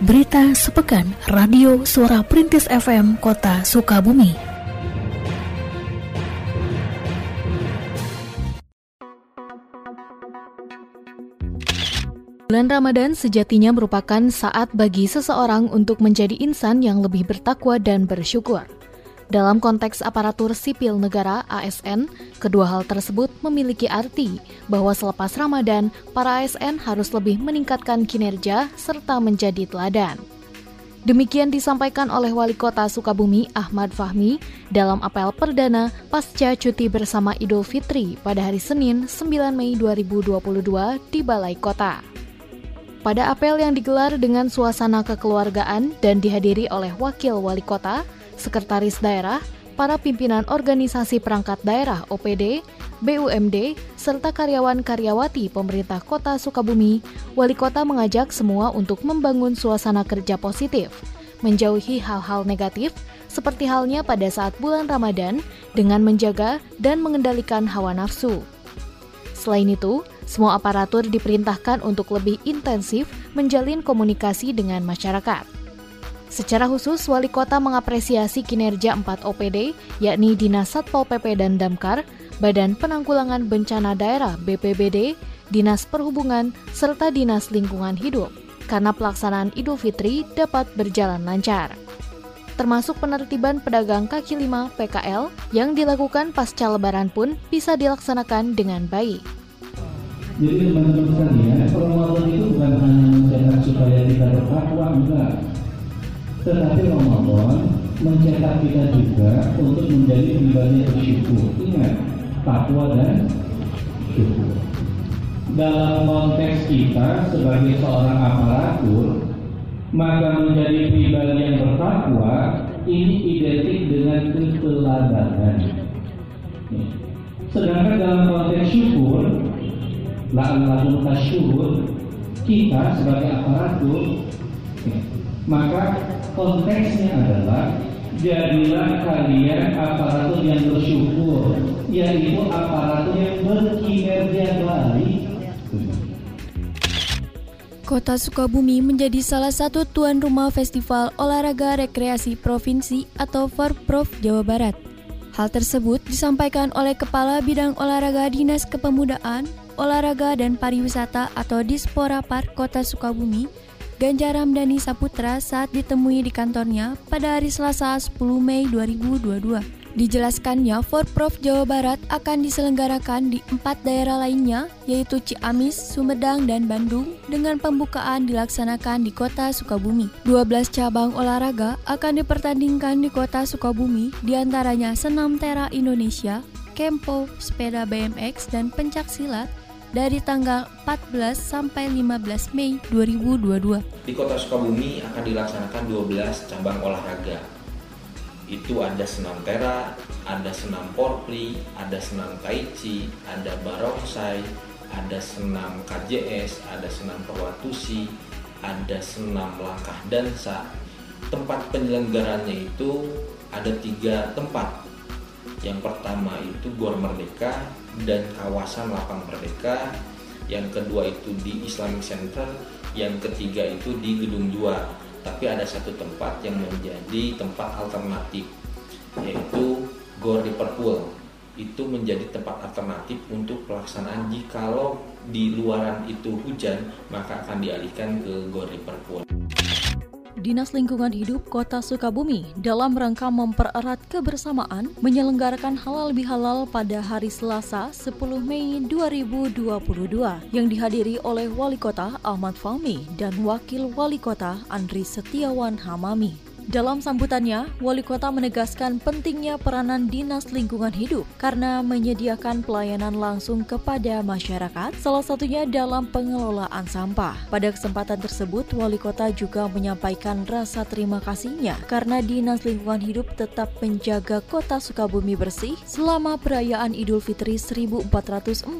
Berita sepekan Radio Suara Perintis FM Kota Sukabumi. Bulan Ramadan sejatinya merupakan saat bagi seseorang untuk menjadi insan yang lebih bertakwa dan bersyukur. Dalam konteks aparatur sipil negara ASN, kedua hal tersebut memiliki arti bahwa selepas Ramadan, para ASN harus lebih meningkatkan kinerja serta menjadi teladan. Demikian disampaikan oleh Wali Kota Sukabumi Ahmad Fahmi dalam apel perdana pasca cuti bersama Idul Fitri pada hari Senin 9 Mei 2022 di Balai Kota. Pada apel yang digelar dengan suasana kekeluargaan dan dihadiri oleh Wakil Wali Kota, sekretaris daerah, para pimpinan organisasi perangkat daerah OPD, BUMD, serta karyawan-karyawati pemerintah kota Sukabumi, wali kota mengajak semua untuk membangun suasana kerja positif, menjauhi hal-hal negatif, seperti halnya pada saat bulan Ramadan, dengan menjaga dan mengendalikan hawa nafsu. Selain itu, semua aparatur diperintahkan untuk lebih intensif menjalin komunikasi dengan masyarakat. Secara khusus, Wali Kota mengapresiasi kinerja 4 OPD, yakni Dinas Satpol PP dan Damkar, Badan Penanggulangan Bencana Daerah BPBD, Dinas Perhubungan, serta Dinas Lingkungan Hidup, karena pelaksanaan Idul Fitri dapat berjalan lancar. Termasuk penertiban pedagang kaki lima PKL yang dilakukan pasca lebaran pun bisa dilaksanakan dengan baik. Jadi teman-teman itu bukan hanya supaya kita bertakwa, enggak tetapi Ramadan mencetak kita juga untuk menjadi pribadi bersyukur. Ingat, takwa dan syukur. Dalam konteks kita sebagai seorang aparatur, maka menjadi pribadi yang bertakwa ini identik dengan keteladanan. Sedangkan dalam konteks syukur, la'allakum tasyukur, kita sebagai aparatur, maka konteksnya adalah jadilah kalian aparatur yang bersyukur yaitu aparatur yang berkinerja baik Kota Sukabumi menjadi salah satu tuan rumah Festival Olahraga Rekreasi Provinsi atau Forprov Jawa Barat. Hal tersebut disampaikan oleh Kepala Bidang Olahraga Dinas Kepemudaan, Olahraga dan Pariwisata atau Dispora Park Kota Sukabumi, Ganjar Ramdhani Saputra saat ditemui di kantornya pada hari Selasa 10 Mei 2022. Dijelaskannya, Forprov Jawa Barat akan diselenggarakan di empat daerah lainnya, yaitu Ciamis, Sumedang, dan Bandung, dengan pembukaan dilaksanakan di kota Sukabumi. 12 cabang olahraga akan dipertandingkan di kota Sukabumi, di antaranya senam tera Indonesia, kempo, sepeda BMX, dan pencak silat, dari tanggal 14 sampai 15 Mei 2022. Di Kota Sukabumi akan dilaksanakan 12 cabang olahraga. Itu ada senam tera, ada senam porpri, ada senam tai chi, ada barongsai, ada senam KJS, ada senam perwatusi, ada senam langkah dansa. Tempat penyelenggarannya itu ada tiga tempat. Yang pertama itu Gor Merdeka, dan kawasan Lapang Merdeka. Yang kedua itu di Islamic Center, yang ketiga itu di Gedung Dua. Tapi ada satu tempat yang menjadi tempat alternatif, yaitu Gor Liverpool. Itu menjadi tempat alternatif untuk pelaksanaan jikalau di luaran itu hujan, maka akan dialihkan ke Gor Liverpool. Dinas Lingkungan Hidup Kota Sukabumi dalam rangka mempererat kebersamaan menyelenggarakan halal bihalal pada hari Selasa 10 Mei 2022 yang dihadiri oleh Wali Kota Ahmad Fahmi dan Wakil Wali Kota Andri Setiawan Hamami. Dalam sambutannya, Wali Kota menegaskan pentingnya peranan Dinas Lingkungan Hidup karena menyediakan pelayanan langsung kepada masyarakat, salah satunya dalam pengelolaan sampah. Pada kesempatan tersebut, Wali Kota juga menyampaikan rasa terima kasihnya karena Dinas Lingkungan Hidup tetap menjaga kota Sukabumi bersih selama perayaan Idul Fitri 1443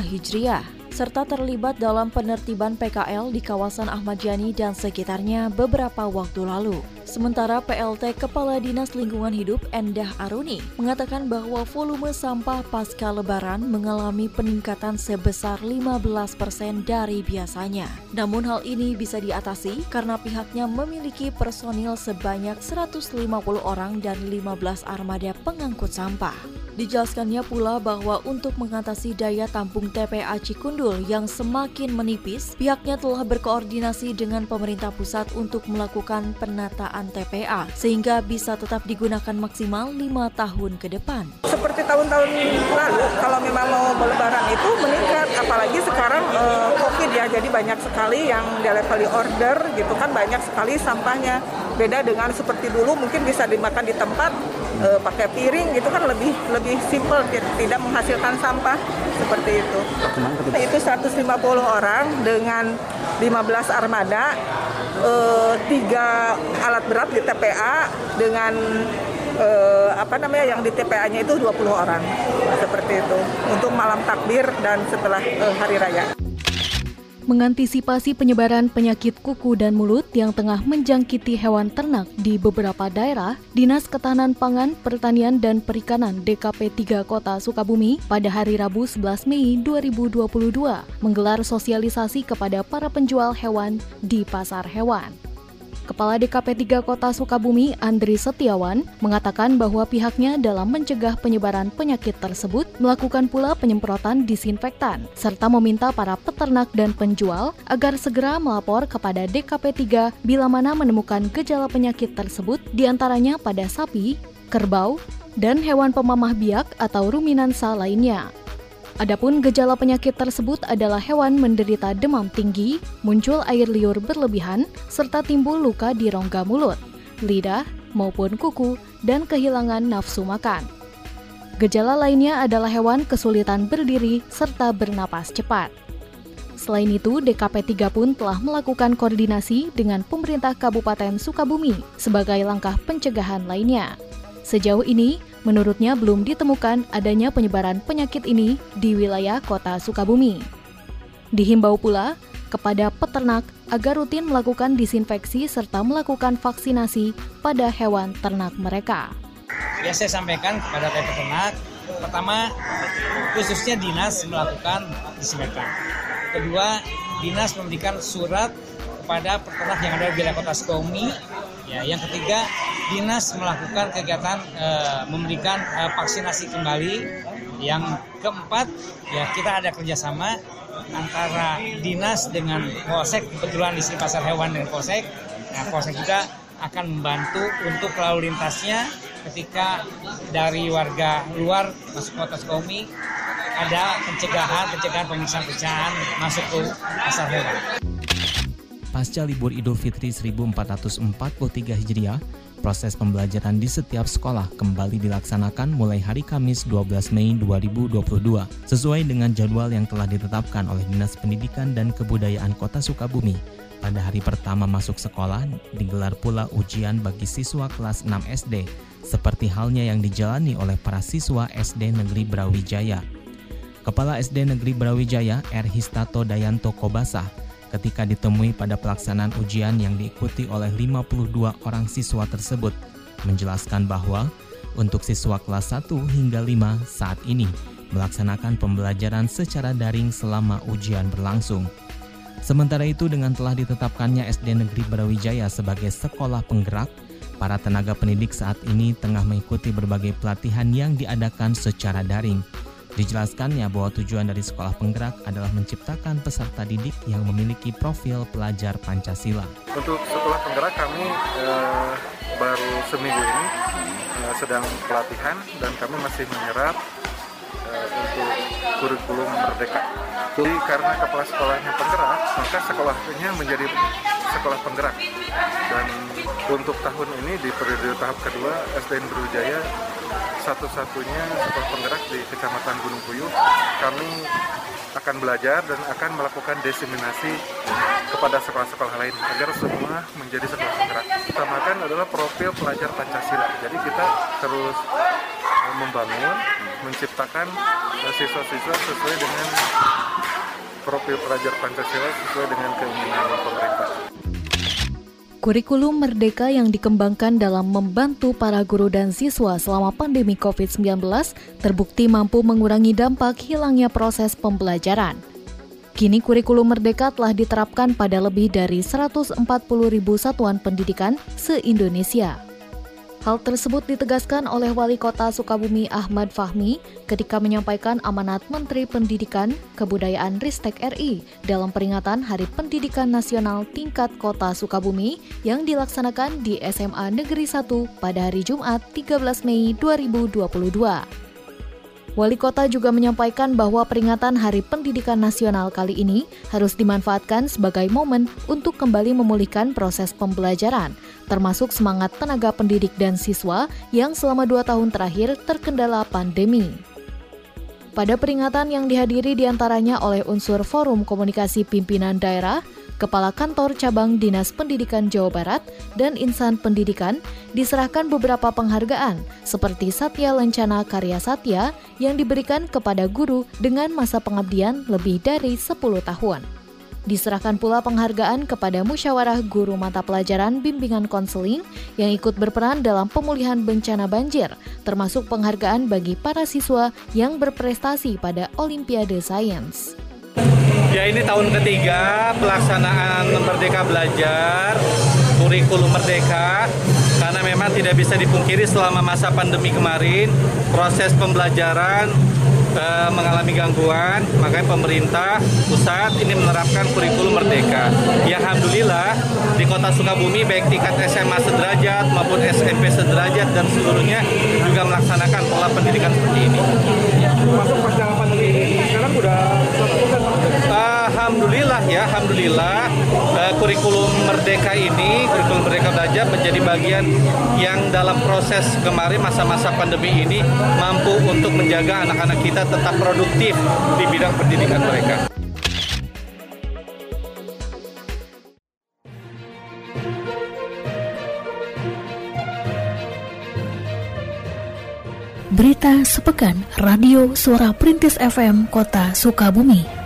Hijriah. Serta terlibat dalam penertiban PKL di kawasan Ahmad Yani dan sekitarnya beberapa waktu lalu. Sementara PLT Kepala Dinas Lingkungan Hidup Endah Aruni mengatakan bahwa volume sampah pasca lebaran mengalami peningkatan sebesar 15% dari biasanya. Namun hal ini bisa diatasi karena pihaknya memiliki personil sebanyak 150 orang dan 15 armada pengangkut sampah. Dijelaskannya pula bahwa untuk mengatasi daya tampung TPA Cikundul yang semakin menipis, pihaknya telah berkoordinasi dengan pemerintah pusat untuk melakukan penataan TPA sehingga bisa tetap digunakan maksimal lima tahun ke depan. Seperti tahun-tahun lalu, kalau memang mau lebaran itu meningkat, apalagi sekarang uh, COVID ya, jadi banyak sekali yang delivery order gitu kan banyak sekali sampahnya. Beda dengan seperti dulu mungkin bisa dimakan di tempat uh, pakai piring gitu kan lebih lebih simple tidak menghasilkan sampah seperti itu. Itu 150 orang dengan 15 armada, uh, tiga alat berat di TPA dengan uh, apa namanya yang di TPA-nya itu 20 orang seperti itu untuk malam takbir dan setelah uh, hari raya mengantisipasi penyebaran penyakit kuku dan mulut yang tengah menjangkiti hewan ternak di beberapa daerah, Dinas Ketahanan Pangan, Pertanian dan Perikanan DKP 3 Kota Sukabumi pada hari Rabu 11 Mei 2022 menggelar sosialisasi kepada para penjual hewan di pasar hewan. Kepala DKP 3 Kota Sukabumi, Andri Setiawan, mengatakan bahwa pihaknya dalam mencegah penyebaran penyakit tersebut melakukan pula penyemprotan disinfektan, serta meminta para peternak dan penjual agar segera melapor kepada DKP 3 bila mana menemukan gejala penyakit tersebut di antaranya pada sapi, kerbau, dan hewan pemamah biak atau ruminansa lainnya. Adapun gejala penyakit tersebut adalah hewan menderita demam tinggi, muncul air liur berlebihan, serta timbul luka di rongga mulut, lidah, maupun kuku, dan kehilangan nafsu makan. Gejala lainnya adalah hewan kesulitan berdiri serta bernapas cepat. Selain itu, DKP 3 pun telah melakukan koordinasi dengan pemerintah Kabupaten Sukabumi sebagai langkah pencegahan lainnya. Sejauh ini, Menurutnya belum ditemukan adanya penyebaran penyakit ini di wilayah kota Sukabumi. Dihimbau pula kepada peternak agar rutin melakukan disinfeksi serta melakukan vaksinasi pada hewan ternak mereka. Ya saya sampaikan kepada peternak, pertama khususnya dinas melakukan disinfektan. Kedua, dinas memberikan surat kepada peternak yang ada di wilayah kota Sukabumi. Ya, yang ketiga, dinas melakukan kegiatan e, memberikan e, vaksinasi kembali. Yang keempat, ya kita ada kerjasama antara dinas dengan polsek kebetulan di sini pasar hewan dengan polsek. Nah, polsek juga akan membantu untuk lalu lintasnya ketika dari warga luar masuk kota Sukabumi ada pencegahan pencegahan pemeriksaan pemeriksaan masuk ke pasar hewan. Pasca libur Idul Fitri 1443 Hijriah, Proses pembelajaran di setiap sekolah kembali dilaksanakan mulai hari Kamis 12 Mei 2022 sesuai dengan jadwal yang telah ditetapkan oleh Dinas Pendidikan dan Kebudayaan Kota Sukabumi. Pada hari pertama masuk sekolah, digelar pula ujian bagi siswa kelas 6 SD, seperti halnya yang dijalani oleh para siswa SD Negeri Brawijaya. Kepala SD Negeri Brawijaya, R. Histato Dayanto Kobasah, ketika ditemui pada pelaksanaan ujian yang diikuti oleh 52 orang siswa tersebut menjelaskan bahwa untuk siswa kelas 1 hingga 5 saat ini melaksanakan pembelajaran secara daring selama ujian berlangsung. Sementara itu dengan telah ditetapkannya SD Negeri Brawijaya sebagai sekolah penggerak, para tenaga pendidik saat ini tengah mengikuti berbagai pelatihan yang diadakan secara daring Dijelaskannya bahwa tujuan dari sekolah penggerak adalah menciptakan peserta didik yang memiliki profil pelajar Pancasila. Untuk sekolah penggerak kami eh, baru seminggu ini eh, sedang pelatihan dan kami masih menyerap eh, untuk kurikulum merdeka. Jadi karena kepala sekolahnya penggerak, maka sekolahnya menjadi sekolah penggerak. Dan untuk tahun ini di periode tahap kedua SDN Berujaya satu-satunya sekolah penggerak di Kecamatan Gunung Puyuh. Kami akan belajar dan akan melakukan diseminasi kepada sekolah-sekolah lain agar semua menjadi sekolah penggerak. Utamakan adalah profil pelajar Pancasila. Jadi kita terus eh, membangun, menciptakan eh, siswa-siswa sesuai dengan profil pelajar Pancasila sesuai dengan keinginan pemerintah. Kurikulum Merdeka yang dikembangkan dalam membantu para guru dan siswa selama pandemi COVID-19 terbukti mampu mengurangi dampak hilangnya proses pembelajaran. Kini kurikulum Merdeka telah diterapkan pada lebih dari 140 ribu satuan pendidikan se-Indonesia. Hal tersebut ditegaskan oleh Wali Kota Sukabumi Ahmad Fahmi ketika menyampaikan amanat Menteri Pendidikan Kebudayaan Ristek RI dalam peringatan Hari Pendidikan Nasional tingkat Kota Sukabumi yang dilaksanakan di SMA Negeri 1 pada hari Jumat 13 Mei 2022. Wali kota juga menyampaikan bahwa peringatan Hari Pendidikan Nasional kali ini harus dimanfaatkan sebagai momen untuk kembali memulihkan proses pembelajaran, termasuk semangat tenaga pendidik dan siswa yang selama dua tahun terakhir terkendala pandemi. Pada peringatan yang dihadiri di antaranya oleh unsur Forum Komunikasi Pimpinan Daerah, Kepala Kantor Cabang Dinas Pendidikan Jawa Barat, dan Insan Pendidikan diserahkan beberapa penghargaan seperti Satya Lencana Karya Satya yang diberikan kepada guru dengan masa pengabdian lebih dari 10 tahun. Diserahkan pula penghargaan kepada musyawarah guru mata pelajaran bimbingan konseling yang ikut berperan dalam pemulihan bencana banjir, termasuk penghargaan bagi para siswa yang berprestasi pada Olimpiade Sains. Ya ini tahun ketiga pelaksanaan Merdeka Belajar, kurikulum Merdeka, karena memang tidak bisa dipungkiri selama masa pandemi kemarin, proses pembelajaran e, mengalami gangguan, makanya pemerintah pusat ini menerapkan kurikulum Merdeka. Ya Alhamdulillah di kota Sukabumi baik tingkat SMA sederajat maupun SMP sederajat dan seluruhnya juga melaksanakan pola pendidikan seperti ini. Masuk pasca pandemi ini, sekarang udah Alhamdulillah ya, Alhamdulillah uh, kurikulum Merdeka ini, kurikulum Merdeka Belajar menjadi bagian yang dalam proses kemarin masa-masa pandemi ini mampu untuk menjaga anak-anak kita tetap produktif di bidang pendidikan mereka. Berita sepekan Radio Suara Perintis FM Kota Sukabumi.